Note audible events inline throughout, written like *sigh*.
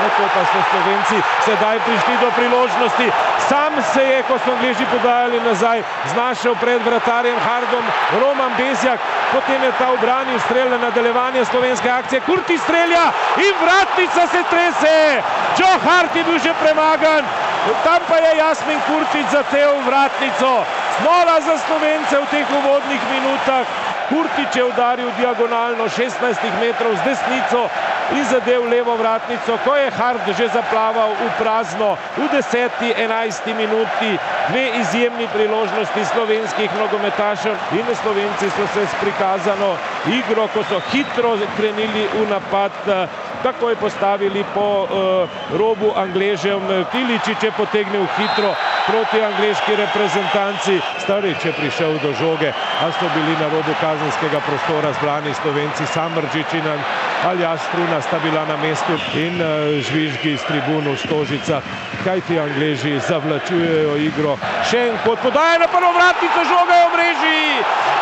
Tako pa so Slovenci sedaj prišli do priložnosti. Sam se je, ko so Angliži podajali nazaj, znašel pred vratarjem Hardom Roman Bezjak. Potem je ta obranil strel na nadaljevanje slovenske akcije. Kurti strelja in vratnica se trese. Joe Hart je bil že premagan. Tam pa je Jasmin Kurtič zatev vratnico. Smola za Slovence v teh uvodnih minutah. Kurtič je udaril diagonalno 16 metrov z desnico in zadev levo vratnico, ko je Hart že zaplaval v prazno v 10. 11. minuti. Dve izjemni priložnosti slovenskih nogometašev in Slovenci so se s prikazano igro, ko so hitro krenili v napad, takoj postavili po uh, robu Angležem. Tiličič je potegnil hitro proti angliški reprezentanci. Starič je prišel do žoge, a so bili na robu kazenskega prostora zbrani Slovenci, Samržič in Aljaš Struna sta bila na mestu in uh, žvižgi iz tribunu Stožica. Kaj ti Angleži zavlačujejo igro? Še en kot podaja na prvo vratnico, žoga je v mreži!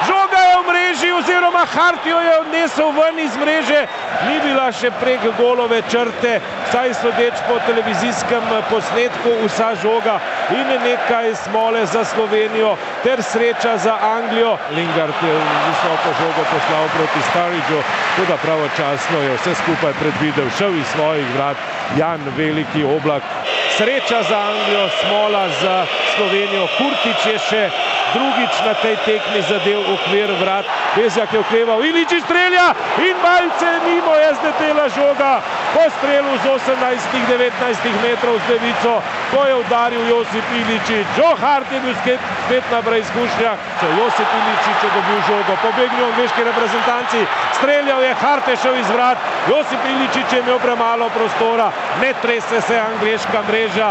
Žoga v mreži oziroma Hartijo je odnesel ven iz mreže. Ni bila še prek golove črte, saj sodeč po televizijskem posnetku vsa žoga in nekaj smole za Slovenijo ter sreča za Anglijo. Lingard je visoko žogo poslal proti Staridžu, tudi pravočasno je vse skupaj predvidel, šel iz svojih vrat Jan Veliki oblak. Sreča za Anglijo, smola za Slovenijo. Kurtič je še drugič na tej tekmi zadev okvir vrat. Bezjak je okreval, Iličić strelja in malce mimo zdetela žoga po strelu z 18-19 metrov z levico, ko je udaril Josip Iličić. Joe Hart je bil spet na preizkušnjah, če Josip Iličić je dobil žogo, pobegnil v angliški reprezentanci, streljal je, Hart je šel iz vrat, Josip Iličić je imel premalo prostora, ne trese se angliška mreža,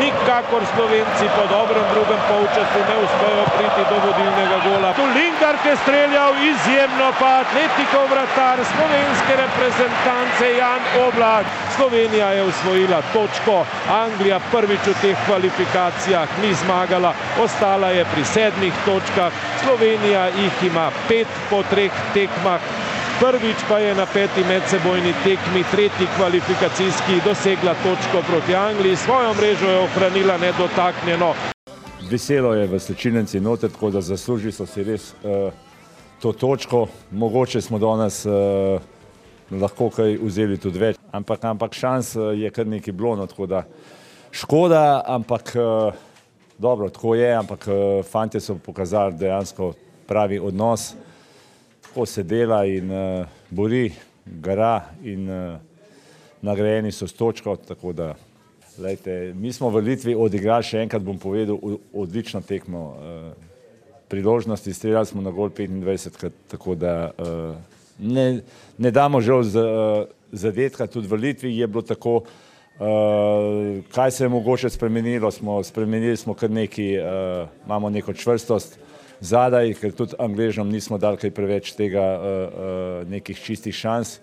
nikakor Slovenci po dobrem drugem polčasu ne uspejo priti do vodilnega gola. Tu Lingard je streljal izjemno pa atletikov vratar slovenske reprezentance Jan Oblak. Slovenija je usvojila točko, Anglija prvič v teh kvalifikacijah ni zmagala, ostala je pri sedmih točkah, Slovenija jih ima pet po treh tekmah. Prvič pa je na peti medsebojni tekmi, tretji kvalifikacijski, dosegla točko proti Angliji, svojo mrežo je ohranila nedotaknjeno. Veselo je v slčilnici noter, tako da zasluži so si res uh, to točko. Mogoče smo danes uh, lahko kaj vzeli tudi več, ampak, ampak šans je kar nekaj bilo, no, tako da škoda, ampak uh, dobro, tako je, ampak uh, fante so pokazali dejansko pravi odnos, tako se dela in uh, bori, gara in uh, nagrajeni so s točko, tako da Lejte, mi smo v Litvi odigrali, še enkrat bom povedal, odlično tekmo. Priložnosti streljali smo na gol 25, tako da ne, ne damo žal zadetka. Tudi v Litvi je bilo tako, kaj se je mogoče spremenilo, smo spremenili smo kar neki, imamo neko čvrstost zadaj, ker tudi Angležom nismo dali kaj preveč tega nekih čistih šans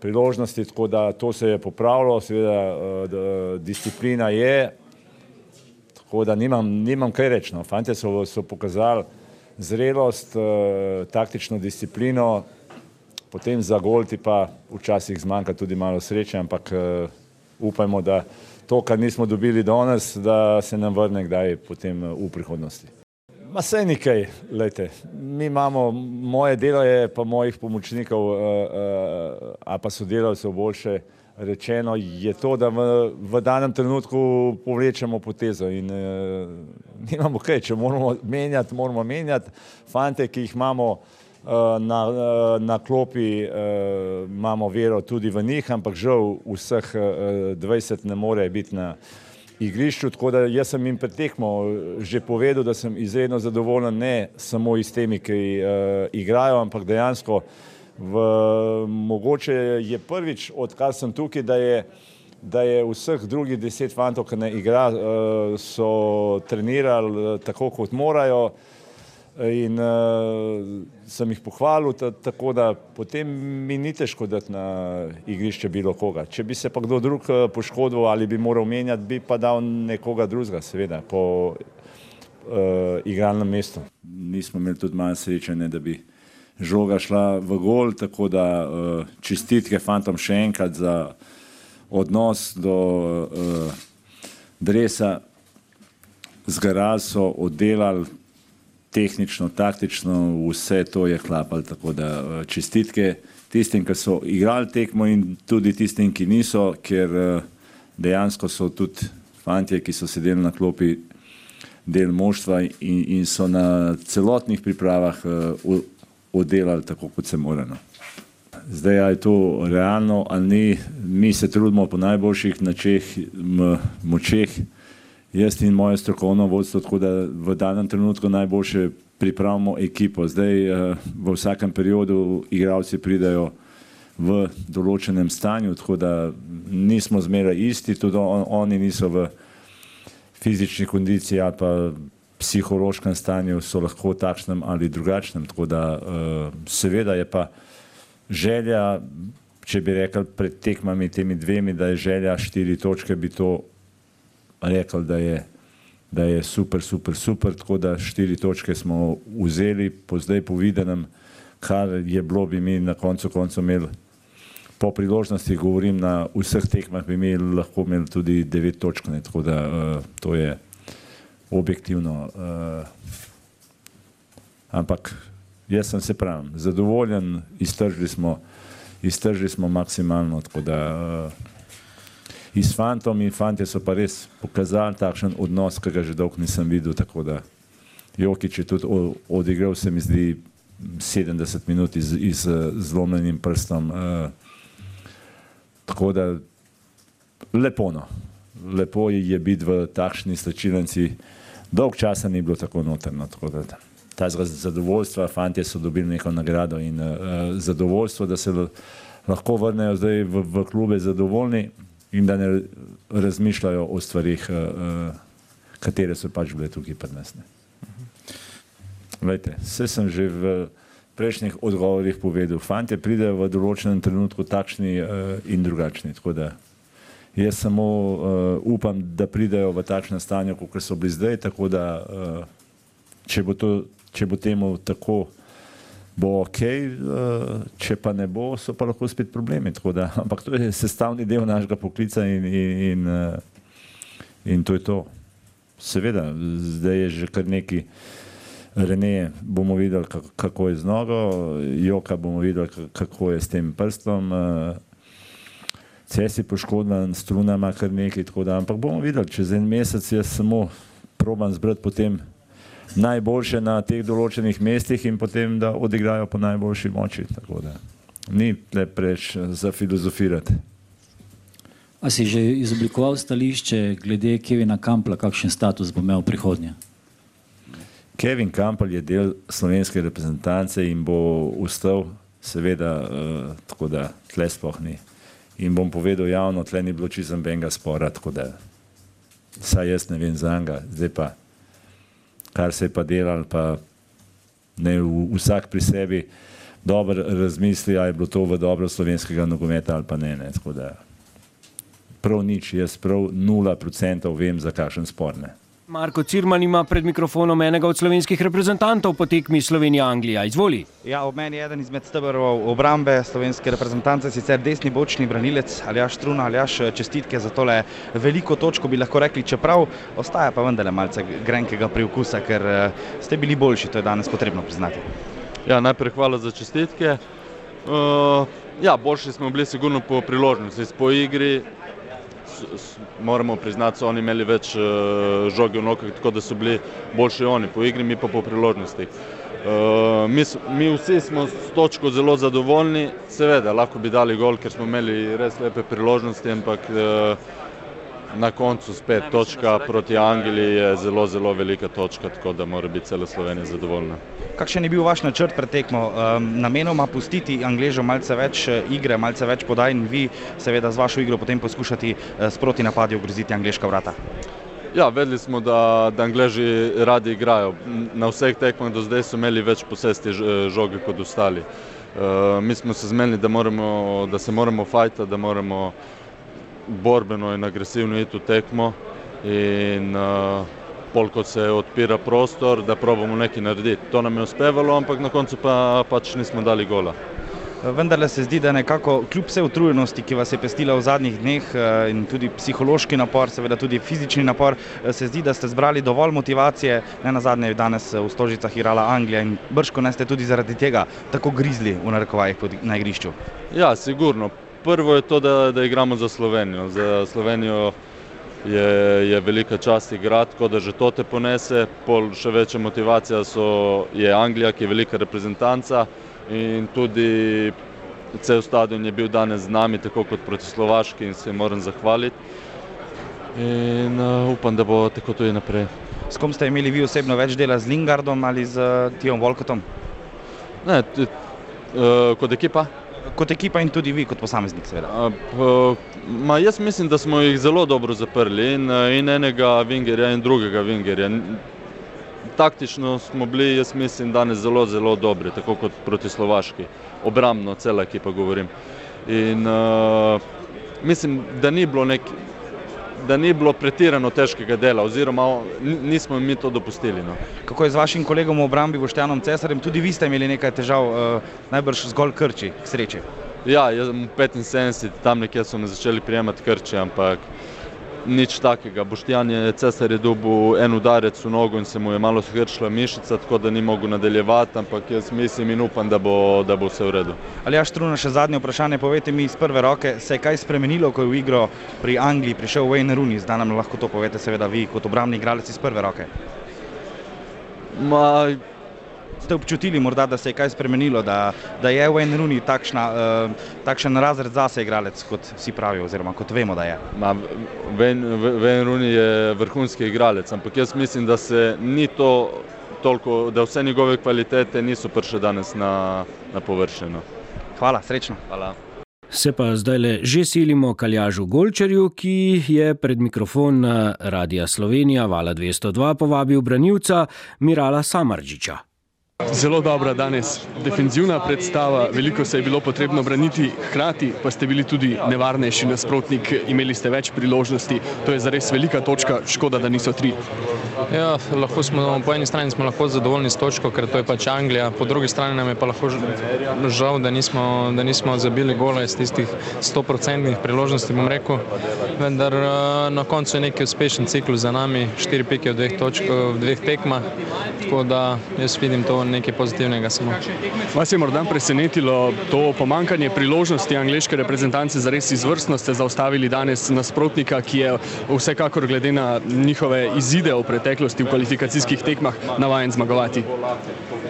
priložnosti, tako da to se je popravilo, seveda disciplina je, tako da nimam, nimam kaj reči. No. Fantje so, so pokazali zrelost, taktično disciplino, potem za gol ti pa včasih zmanjka tudi malo sreče, ampak upajmo, da to, kar nismo dobili danes, da se nam vrne kdaj potem v prihodnosti. Ma sej nekaj, lejte, mi imamo, moje delo je pa mojih pomočnikov, uh, uh, a pa sodelavcev boljše rečeno, je to, da v, v danem trenutku povlečemo potezo in uh, nimamo kaj, če moramo menjati, moramo menjati. Fante, ki jih imamo uh, na, uh, na klopi, uh, imamo vero tudi v njih, ampak žal vseh uh, 20 ne more biti na igrišču, tako da jaz sem jim pretekmo že povedal, da sem izredno zadovoljen ne samo iz temi, ki igrajo, ampak dejansko v, mogoče je prvič, odkar sem tukaj, da je, da je vseh drugih deset fantov, ki ne igra, so trenirali tako, kot morajo. In sem jih pohvalil, tako da potem mi ni težko dati na igrišče bilo koga. Če bi se pa kdo drug poškodoval ali bi moral menjati, bi pa dal nekoga drugega, seveda, po uh, igralnem mestu. Nismo imeli tudi malo srečanja, da bi žoga šla v gol, tako da uh, čestitke fantom še enkrat za odnos do uh, dresa z Garaso oddelali tehnično, taktično, vse to je klapal, tako da uh, čestitke tistim, ki so igrali tekmo in tudi tistim, ki niso, ker uh, dejansko so tudi fantje, ki so sedeli na klopi del moštva in, in so na celotnih pripravah uh, oddelali tako, kot se mora. No. Zdaj je to realno ali ni, mi se trudimo po najboljših načeh, močeh, jaz in moje strokovno vodstvo, tako da v danem trenutku najboljše pripravimo ekipo. Zdaj uh, v vsakem periodu igralci pridajo v določenem stanju, tako da nismo zmeraj isti, tudi on, oni niso v fizični kondiciji ali pa psihološkem stanju, so lahko takšnem ali drugačnem. Tako da uh, seveda je pa želja, če bi rekel pred tekmami temi dvemi, da je želja štiri točke, bi to rekel, da je, da je super, super, super, tako da štiri točke smo vzeli, po zdaj povedanem, kar je bilo, bi mi na koncu koncu imeli po priložnosti, govorim na vseh tekmah, bi mi lahko imeli tudi devet točk, ne, tako da uh, to je objektivno. Uh, ampak jaz sem se pravim, zadovoljen, iztržili smo, iztržili smo maksimalno, tako da uh, in s fantom in fantje so pa res pokazali takšen odnos, ki ga že dolgo nisem videl, tako da Jokič je tudi odigral, se mi zdi, 70 minut iz, iz zlomljenim prstom. Uh, Tako da lepo, no. lepo je biti v takšni slčilnici. Dolg časa ni bilo tako notrno. Tako da, ta zadovoljstva, fanti so dobili neko nagrado in uh, zadovoljstvo, da se lahko vrnejo zdaj v, v klube zadovoljni in da ne razmišljajo o stvarih, uh, katere so pač bile tukaj prednesne. Vse mhm. sem že v prejšnjih odgovorih povedal. Fantje pridejo v določenem trenutku takšni uh, in drugačni. Jaz samo upam, da pridejo v takšnem stanju, kot so bili zdaj, tako da če, bo to, če bo temu tako, bo ok, uh, če pa ne bo, so pa lahko spet problemi. Da, *laughs* ampak to je sestavni del našega poklica in, in, in, uh, in to je to. Seveda, zdaj je že kar neki. Rene bomo videli, kako je z nogo, Joka bomo videli, kako je s tem prstom. Eh, Ces je poškodovan, strunama kar nekaj, tako da, ampak bomo videli, čez en mesec jaz samo probam zbrati potem najboljše na teh določenih mestih in potem, da odigrajo po najboljši moči, tako da ni le preč za filozofirati. A si že izoblikoval stališče glede Kevina Kampla, kakšen status bo imel v prihodnje? Kevin Kampel je del slovenske reprezentance in bo ustal, seveda, uh, tako da tle sploh ni. In bom povedal javno, tle ni bilo čisto benga spora, tako da saj jaz ne vem za njega, zdaj pa, kar se je pa delal, pa ne vsak pri sebi dobro razmisli, a je bilo to v dobro slovenskega nogometa ali pa ne, ne, tako da prav nič, jaz prav nula procentov vem za kakšen spor ne. Marko Cirman ima pred mikrofonom enega od slovenskih reprezentantov po tekmi Slovenija-Anglija. Izvoli. Ja, ob meni je eden izmed stebrov obrambe slovenske reprezentance, sicer desni bočni branilec Aljaš Struna. Aljaš, čestitke za tole veliko točko, bi lahko rekli, čeprav ostaja pa vendarle malce grenkega priokusa, ker eh, ste bili boljši, to je danes potrebno priznati. Ja, najprej hvala za čestitke. Uh, ja, boljši smo bili sigurno po priložnosti, po igri, moramo priznati, so oni imeli več uh, žoge v nogah, tako da so bili boljši oni po igri, mi pa po priložnosti. Uh, mi, mi vsi smo s točko zelo zadovoljni, seveda lahko bi dali gol, ker smo imeli res lepe priložnosti, ampak uh, na koncu spet točka proti Angliji je zelo, zelo velika točka, tako da mora biti cela Slovenija zadovoljna. Kakšen je bil vaš načrt pred tekmo? Um, namenoma pustiti Angležom malce več eh, igre, malce več podaj in vi seveda z vašo igro potem poskušati uh, sproti napadi ogroziti angliška vrata? Ja, vedeli smo, da, da Angleži radi igrajo. Na vseh tekmah do zdaj so imeli več posesti žoge kot ostali. Uh, mi smo se zmenili, da, moramo, da se moramo fajta, da moramo borbeno in agresivno iti v tekmo in uh, pol, ko se odpira prostor, da probamo nekaj narediti. To nam je uspevalo, ampak na koncu pa pač nismo dali gola. Vendarle se zdi, da nekako kljub vse utrujenosti, ki vas je pestila v zadnjih dneh in tudi psihološki napor, seveda tudi fizični napor, se zdi, da ste zbrali dovolj motivacije, ne na zadnje je danes v Stožicah igrala Anglija in brško ne ste tudi zaradi tega tako grizli v narekovajih na igrišču. Ja, sigurno. Prvo je to, da, da igramo za Slovenijo. Za Slovenijo je, je velika čast igrati, tako da že to te ponese. Pol še večja motivacija so, je Anglija, ki je velika reprezentanca in tudi cel stadion je bil danes z nami, tako kot proti Slovaški in se jim moram zahvaliti. In uh, upam, da bo tako tudi naprej. S kom ste imeli vi osebno več dela, z Lingardom ali z Tijom Volkotom? Ne, t, uh, kot ekipa kot ekipa in tudi vi kot posameznik, seveda? Ma, jaz mislim, da smo jih zelo dobro zaprli in, in enega Vingerja in drugega Vingerja. Taktično smo bili, jaz mislim, danes zelo, zelo dobri, tako kot proti Slovaški. Obrambno, cela ekipa govorim. In uh, mislim, da ni bilo nek, da ni bilo pretirano težkega dela, oziroma nismo mi to dopustili. No. Kako je z vašim kolegom v obrambi Boštjanom Cesarjem? Tudi vi ste imeli nekaj težav, uh, najbrž zgolj krči, k sreči. Ja, jaz sem 75, tam nekje so me začeli prijemati krči, ampak nič takega. Boštjan je cesar je dobil en udarec v nogo in se mu je malo skrčila mišica, tako da ni mogel nadaljevati, ampak jaz mislim in upam, da bo, da bo vse v redu. Ali jaš Truna, še zadnje vprašanje, povete mi iz prve roke, se je kaj spremenilo, ko je v igro pri Angliji prišel Wayne Rooney, zdaj nam lahko to povete seveda vi kot obramni igralec iz prve roke. Ma, ste občutili, morda, da se je kaj spremenilo, da, da je Wayne Rooney takšna, uh, takšen razred zase igralec, kot vsi pravijo, oziroma kot vemo, da je? Ma, Wayne, Wayne Rooney je vrhunski igralec, ampak jaz mislim, da se ni to toliko, da vse njegove kvalitete niso prišle danes na, na površino. Hvala, srečno. Hvala. Se pa zdaj le že silimo Kaljažu Golčarju, ki je pred mikrofon Radia Slovenija Vala 202 povabil branilca Mirala Samarđiča. Zelo dobra danes defenzivna predstava, veliko se je bilo potrebno braniti, hkrati pa ste bili tudi nevarnejši nasprotnik, imeli ste več priložnosti, to je zares velika točka, škoda, da niso tri. Ja, lahko smo, po eni strani smo lahko zadovoljni s točko, ker to je pač Anglija, po drugi strani nam je pa lahko žal, da nismo, da nismo zabili gola iz tistih 100% priložnosti, bom rekel, vendar na koncu je neki uspešen ciklus za nami, štiri pike v dveh, točk, v dveh tekmah, tako da jaz vidim to nekaj pozitivnega samo. Vas je morda presenetilo to pomankanje priložnosti angliške reprezentance za res izvrstno ste zaustavili danes nasprotnika, ki je vsekakor glede na njihove izide v preteklosti v kvalifikacijskih tekmah navajen zmagovati?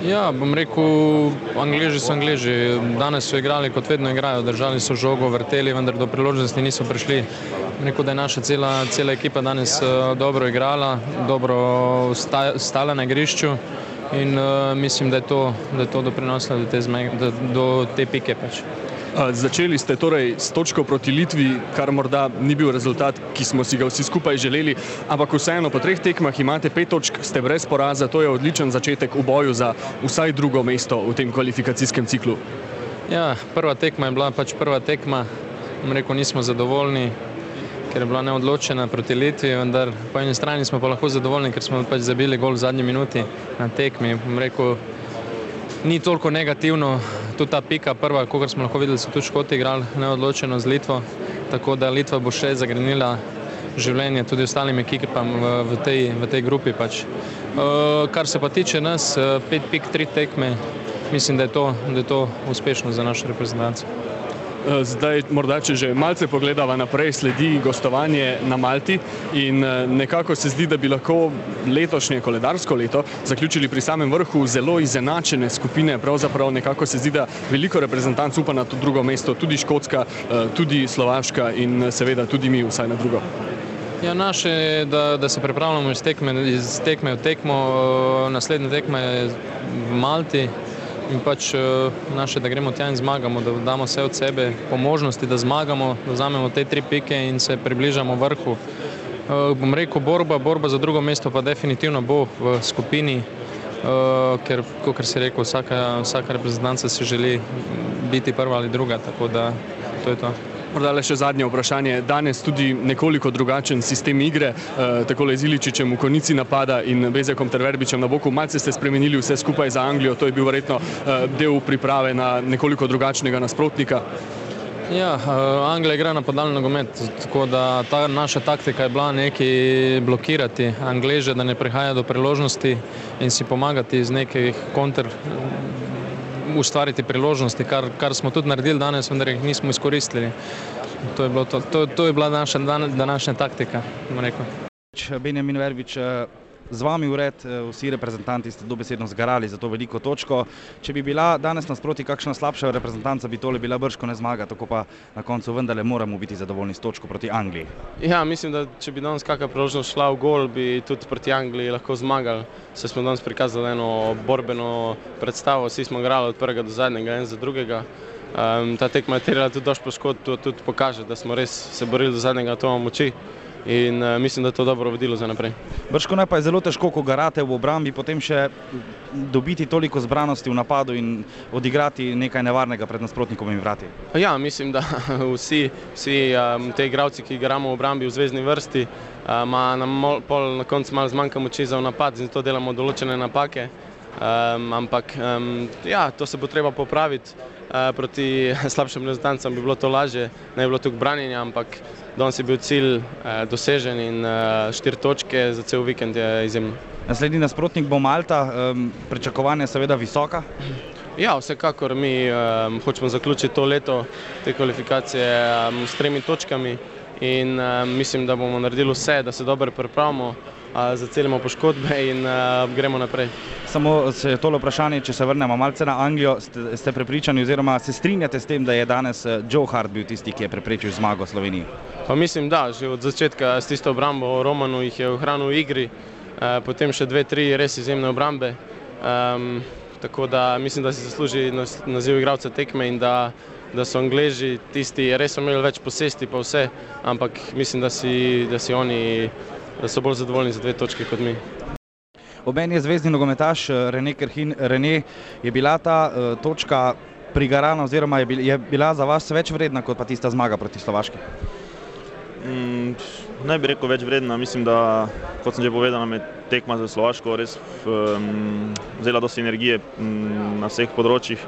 Ja, bom rekel, Angleži so Angleži. Danes so igrali kot vedno igrajo, držali so žogo, vrteli, vendar do priložnosti niso prišli. Rekel, da je naša cela, cela ekipa danes dobro igrala, dobro stala na igrišču in uh, mislim, da je to, da je to doprinosilo do te, zme, do, do te pike. Pač. Začeli ste torej s točko proti Litvi, kar morda ni bil rezultat, ki smo si ga vsi skupaj želeli, ampak vseeno po treh tekmah imate pet točk, ste brez poraza, to je odličen začetek v boju za vsaj drugo mesto v tem kvalifikacijskem ciklu. Ja, prva tekma je bila pač prva tekma, rekel, nismo zadovoljni, ker je bila neodločena proti Litvi, vendar po eni strani smo pa lahko zadovoljni, ker smo pač zabili gol v zadnji minuti na tekmi. Rekel, ni toliko negativno, tudi ta pika prva, kot smo lahko videli, so tudi Škoti igrali neodločeno z Litvo, tako da Litva bo še zagrenila življenje tudi ostalim ekipam v, v, tej, v tej grupi. Pač. Uh, kar se pa tiče nas, pet pik, tri tekme, mislim, da je to, da je to uspešno za našo reprezentanco. Zdaj, morda, če že malce pogledava naprej, sledi gostovanje na Malti in nekako se zdi, da bi lahko letošnje koledarsko leto zaključili pri samem vrhu zelo izenačene skupine. Pravzaprav nekako se zdi, da veliko reprezentanc upa na to drugo mesto, tudi Škotska, tudi Slovaška in seveda tudi mi vsaj na drugo. Ja, naše je, da, da se pripravljamo iz tekme, iz tekme v tekmo. Naslednja tekma je v Malti, in pač naše, da gremo tja in zmagamo, da damo vse od sebe, po možnosti, da zmagamo, da vzamemo te tri pike in se približamo vrhu. Bom rekel, borba, borba za drugo mesto pa definitivno bo v skupini, ker, kot je rekel, vsaka, vsaka reprezentanca si želi biti prva ali druga, tako da to je to. Morda le še zadnje vprašanje. Danes tudi nekoliko drugačen sistem igre, eh, tako z Iličičem v konici napada in Bezekom ter Verbičem na boku. Malce ste spremenili vse skupaj za Anglijo, to je bil verjetno eh, del priprave na nekoliko drugačnega nasprotnika. Ja, eh, Anglija igra napadalni nogomet, tako da ta naša taktika je bila nekaj blokirati Angleže, da ne prihaja do priložnosti in si pomagati iz nekih konter ustvariti priložnosti, kar, kar smo tudi naredili danes, vendar jih nismo izkoristili. To je, to, to, to je bila naša današnja taktika. Benjamin Verbič, z vami ured, vsi reprezentanti ste dobesedno zgarali za to veliko točko. Če bi bila danes nasproti kakšna slabša reprezentanca, bi tole bila brško ne zmaga, tako pa na koncu vendarle moramo biti zadovoljni s točko proti Angliji. Ja, mislim, da če bi danes kakšna priložnost šla v gol, bi tudi proti Angliji lahko zmagali. Se smo danes prikazali eno borbeno predstavo, vsi smo igrali od prvega do zadnjega, en za drugega. Um, ta tekma je terjala tudi dož poškodb, to tudi pokaže, da smo res se borili do zadnjega atoma moči in uh, mislim, da je to dobro vodilo za naprej. Brško ne pa je zelo težko, ko garate v obrambi, potem še dobiti toliko zbranosti v napadu in odigrati nekaj nevarnega pred nasprotnikovimi vrati. Ja, mislim, da *laughs* vsi, vsi um, te igravci, ki igramo v obrambi v zvezdni vrsti, ima um, nam mol, pol na koncu malo zmanjka moči za napad in zato delamo določene napake. Um, ampak um, ja, to se bo treba popraviti. Proti *laughs* slabšim reprezentancam bi bilo to lažje, ne bi bilo tukaj branjenja, ampak danes je bil cilj dosežen in štiri točke za cel vikend je izjemno. Naslednji nasprotnik bo Malta, pričakovanje je seveda visoka. Ja, vsekakor mi um, hočemo zaključiti to leto, te kvalifikacije um, s tremi točkami in um, mislim, da bomo naredili vse, da se dobro pripravimo zacelimo poškodbe in gremo naprej. Samo se je tole vprašanje, če se vrnemo malce na Anglijo, ste, ste prepričani oziroma se strinjate s tem, da je danes Joe Hart bil tisti, ki je preprečil zmago Sloveniji? Pa mislim, da, že od začetka s tisto obrambo Romanu jih je ohranil v igri, uh, potem še dve, tri res izjemne obrambe. Um, tako da mislim, da si zasluži naziv igralca tekme in da da so Angleži tisti, res so imeli več posesti pa vse, ampak mislim, da si, da si oni da so bolj zadovoljni za dve točke kot mi. Oben je zvezdni nogometaš Rene Krhin. Rene, je bila ta uh, točka prigarana oziroma je, bil, je bila za vas več vredna kot pa tista zmaga proti Slovaški? Mm, ne bi rekel več vredna. Mislim, da, kot sem že povedal, nam je tekma za Slovaško res um, vzela dosti energije um, na vseh področjih.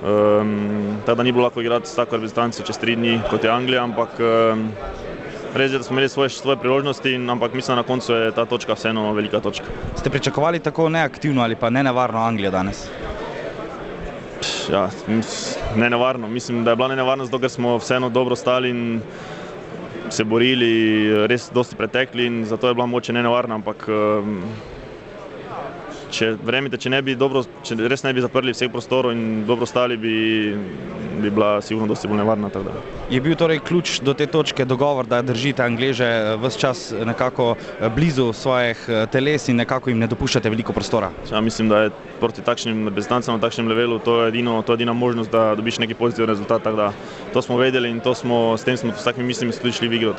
Um, Tada ni bilo lahko igrati s tako reprezentanco čez tri dni kot je Anglija, ampak um, Res je, da smo imeli svoje, svoje priložnosti, ampak mislim, da na koncu je ta točka vseeno velika točka. Ste pričakovali tako neaktivno ali pa ne nevarno Anglijo danes? Ja, ne nevarno. Mislim, da je bila ne nevarna, zato ker smo vseeno dobro stali in se borili, res dosti pretekli in zato je bila moče ne nevarna, ampak če, verjemite, če, ne bi dobro, če res ne bi zaprli vseh prostorov in dobro stali, bi, bi bila sigurno dosti bolj nevarna. Je bil torej ključ do te točke dogovor, da držite Angleže eh, vse čas nekako eh, blizu svojih eh, teles in nekako jim ne dopuščate veliko prostora? Ja, mislim, da je proti takšnim reprezentancam na takšnem levelu to edino, to edina možnost, da dobiš neki pozitiven rezultat. Da, to smo vedeli in smo, s tem smo s takimi mislimi tudi šli v igro.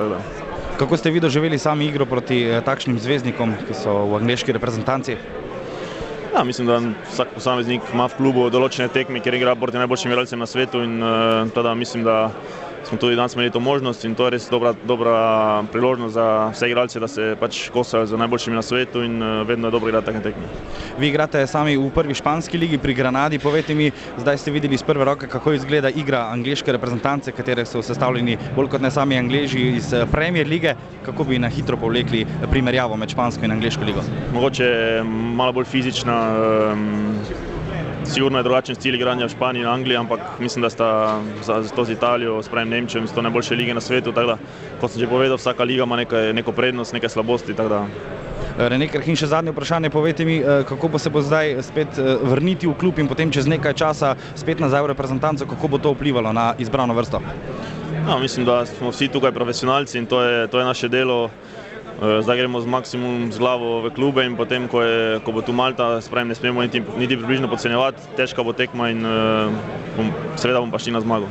Kako ste vi doživeli sami igro proti takšnim zvezdnikom, ki so v angliški reprezentanci? Ja, mislim, da vsak posameznik ima v klubu določene tekme, kjer igra proti najboljšim igralcem na svetu in uh, tada mislim, da smo tudi danes imeli to možnost in to je res dobra, dobra priložnost za vse igralce, da se pač kosajo z najboljšimi na svetu in uh, vedno je dobro igrati take tekme. Vi igrate sami v prvi španski ligi pri Granadi, povejte mi, zdaj ste videli iz prve roke, kako izgleda igra angliške reprezentance, katere so sestavljeni bolj kot ne sami angliži iz Premier lige, kako bi na hitro povlekli primerjavo med špansko in angliško ligo? Mogoče malo bolj fizična, um, sigurno je drugačen stil igranja v Španiji in Angliji, ampak mislim, da sta za, za to z Italijo, s pravim Nemčijem, so to najboljše lige na svetu. Da, kot sem že povedal, vsaka liga ima nekaj, neko prednost, nekaj slabosti. Rene Krhin, še zadnje vprašanje. Povejte mi, kako bo se bo zdaj spet vrniti v klub in potem čez nekaj časa spet nazaj v reprezentanco, kako bo to vplivalo na izbrano vrsto? Ja, mislim, da smo vsi tukaj profesionalci in to je, to je naše delo. Zdaj gremo z maksimum z glavo v klube in potem, ko, je, ko bo tu Malta, spravim, ne smemo niti, niti približno podcenjevati, težka bo tekma in uh, bom, seveda bom pa šli na zmago.